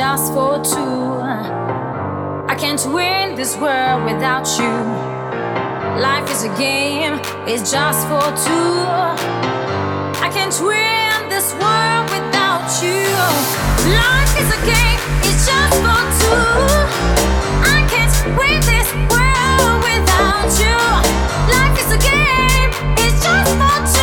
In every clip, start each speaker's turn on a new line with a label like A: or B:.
A: just for two. I can't win this world without you. Life is a game, it's just for two. I can't win this world without you. Life is a game, it's just for two. I can't win this world without you. Life is a game, it's just for two.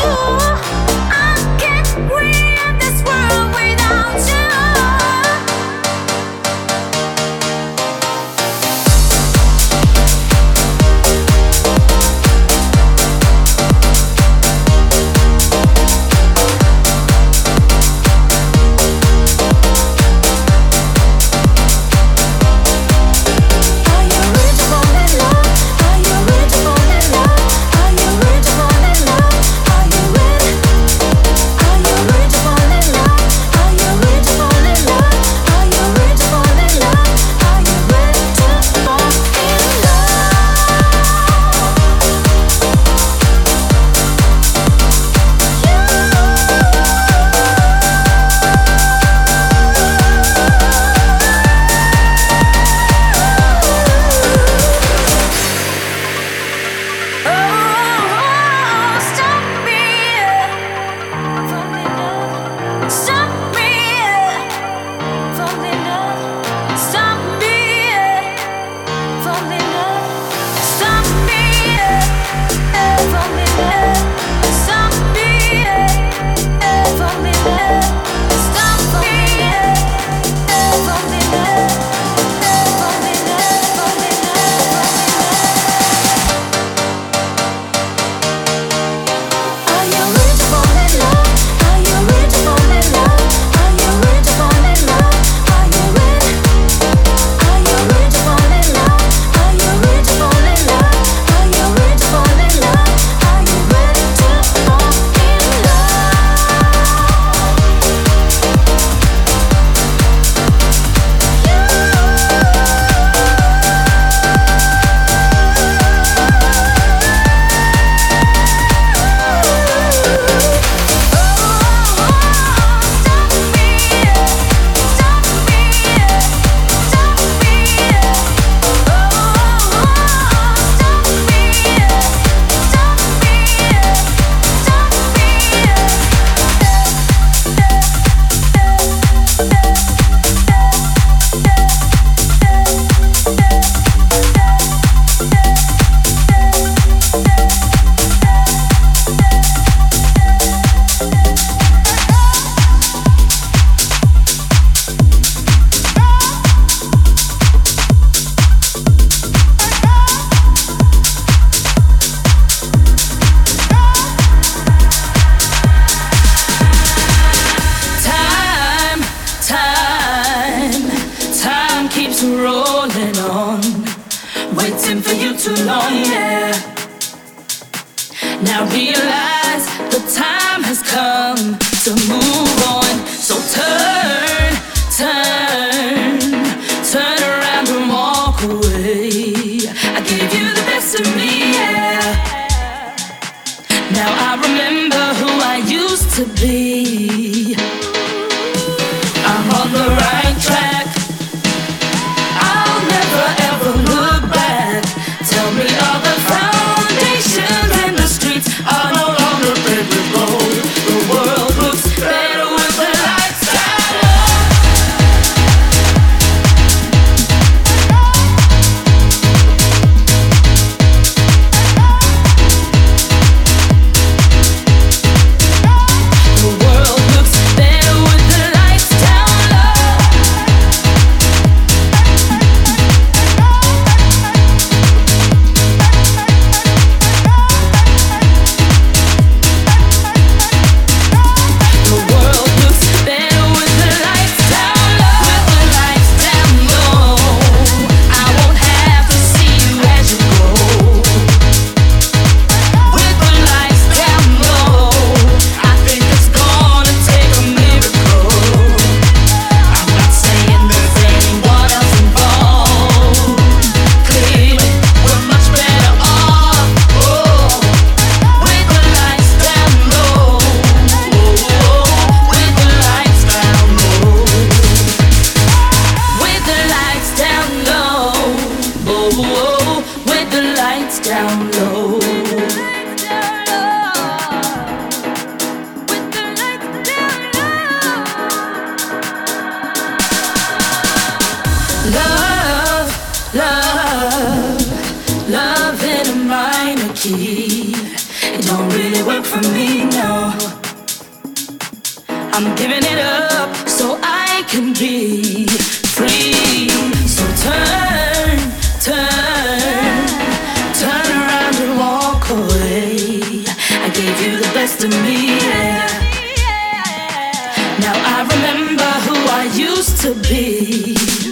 B: for you too long, yeah. Now realize the time has come to move on. So turn, turn, turn around and walk away. I gave you the best of me, yeah. Now I remember who I used to be. lights down low.
C: Love,
D: love, love in a minor key. It don't really work for me, no. I'm giving it up so I can be. to me. Now I remember who I used to be.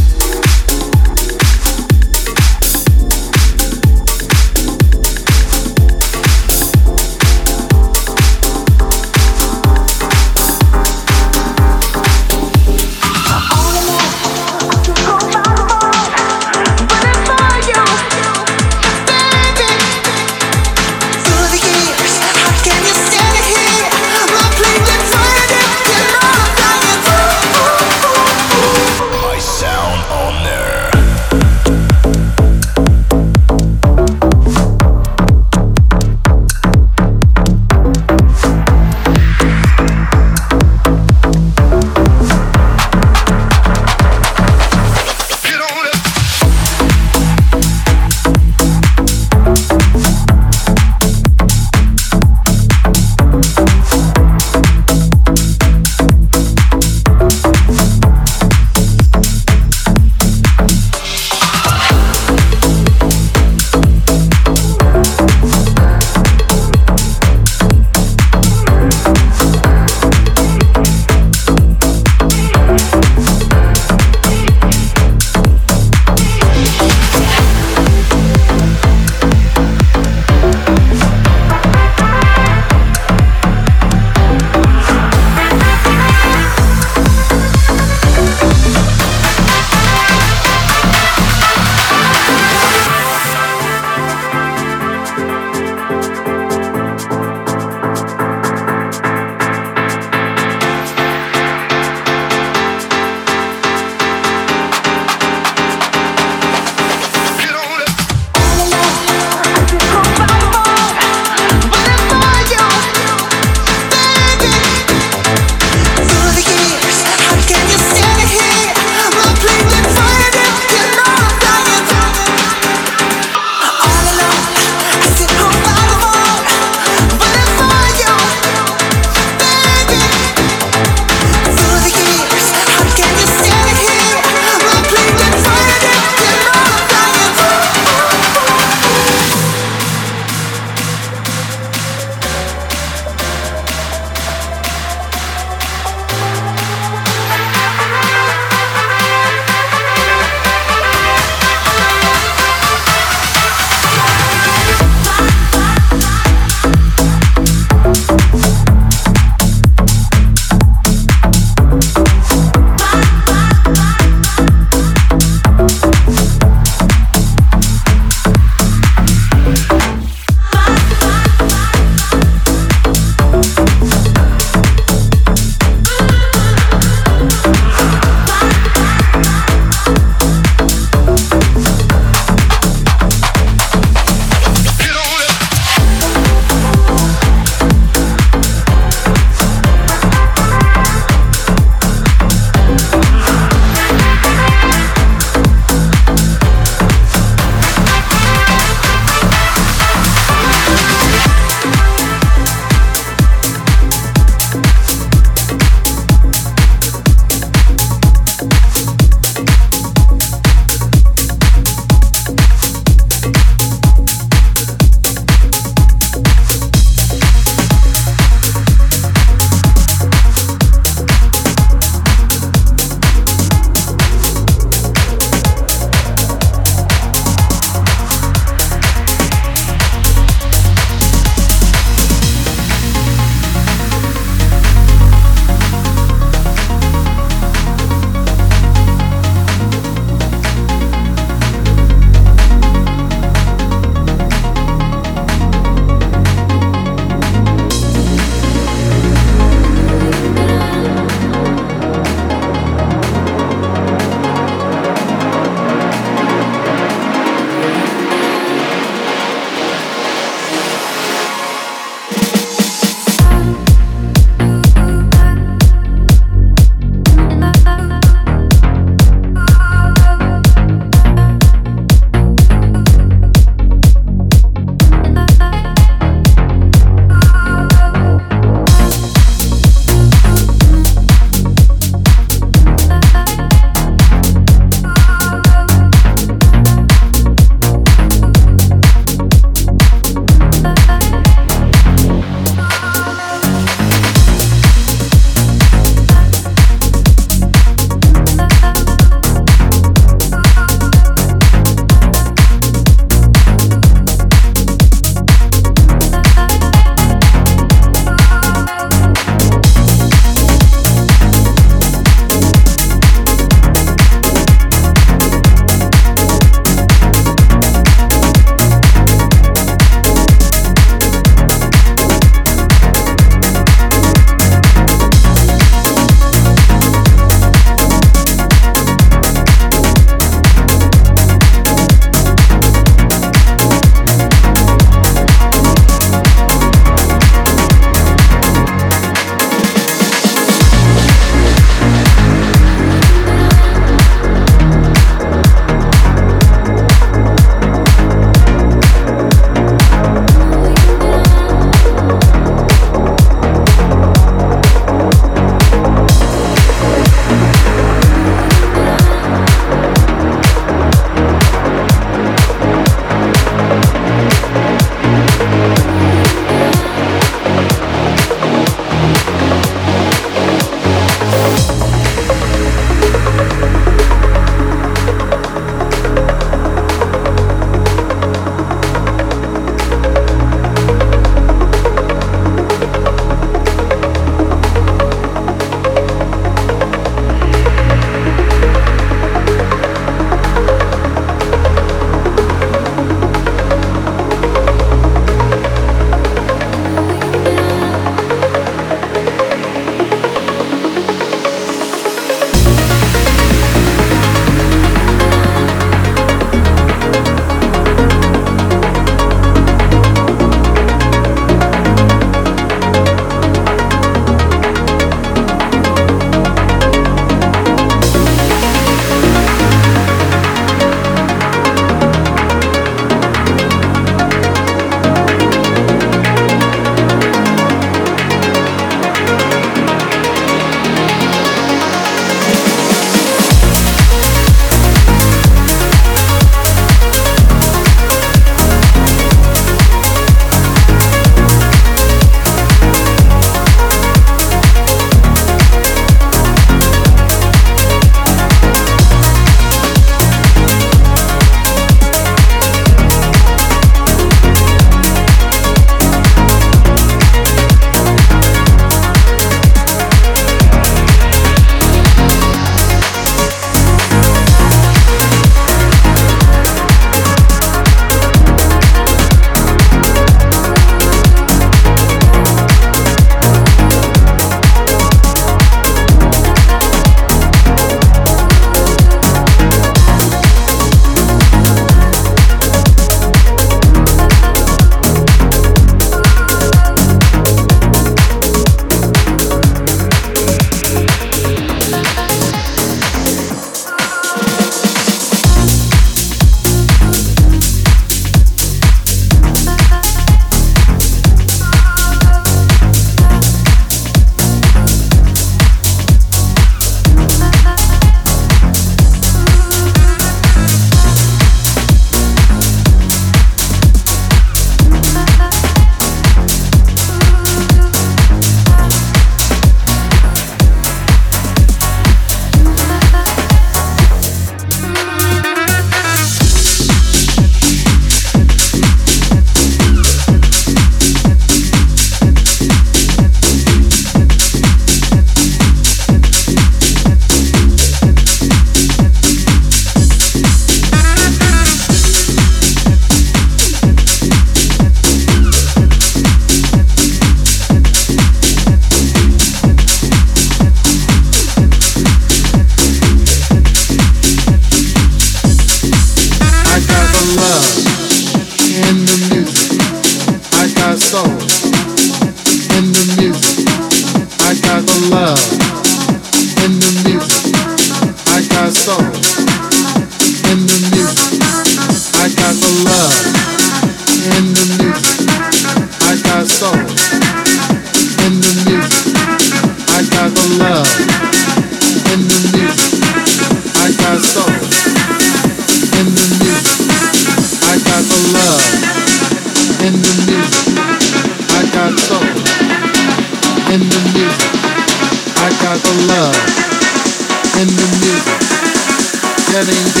D: Got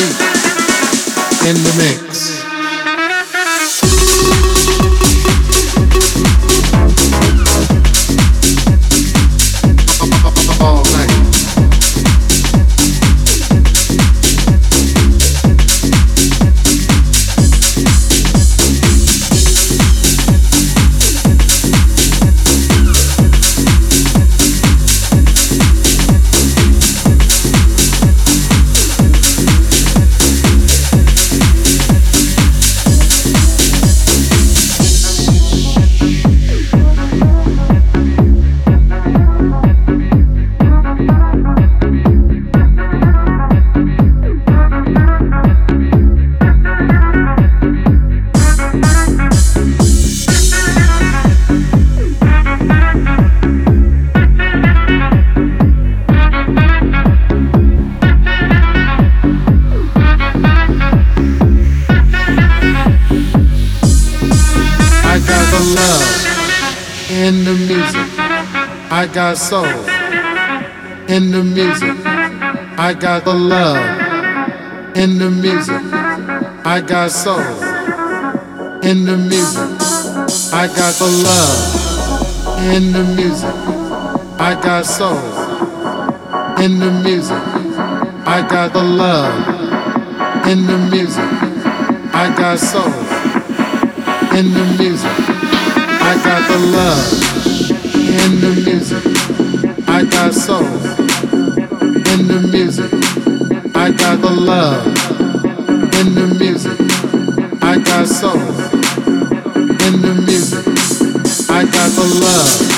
D: Got soul in the music. I got the love in the music. I got soul in the music. I got the love in the music. I got soul in the music. I got the love in the music. I got soul in the music. I got the love Love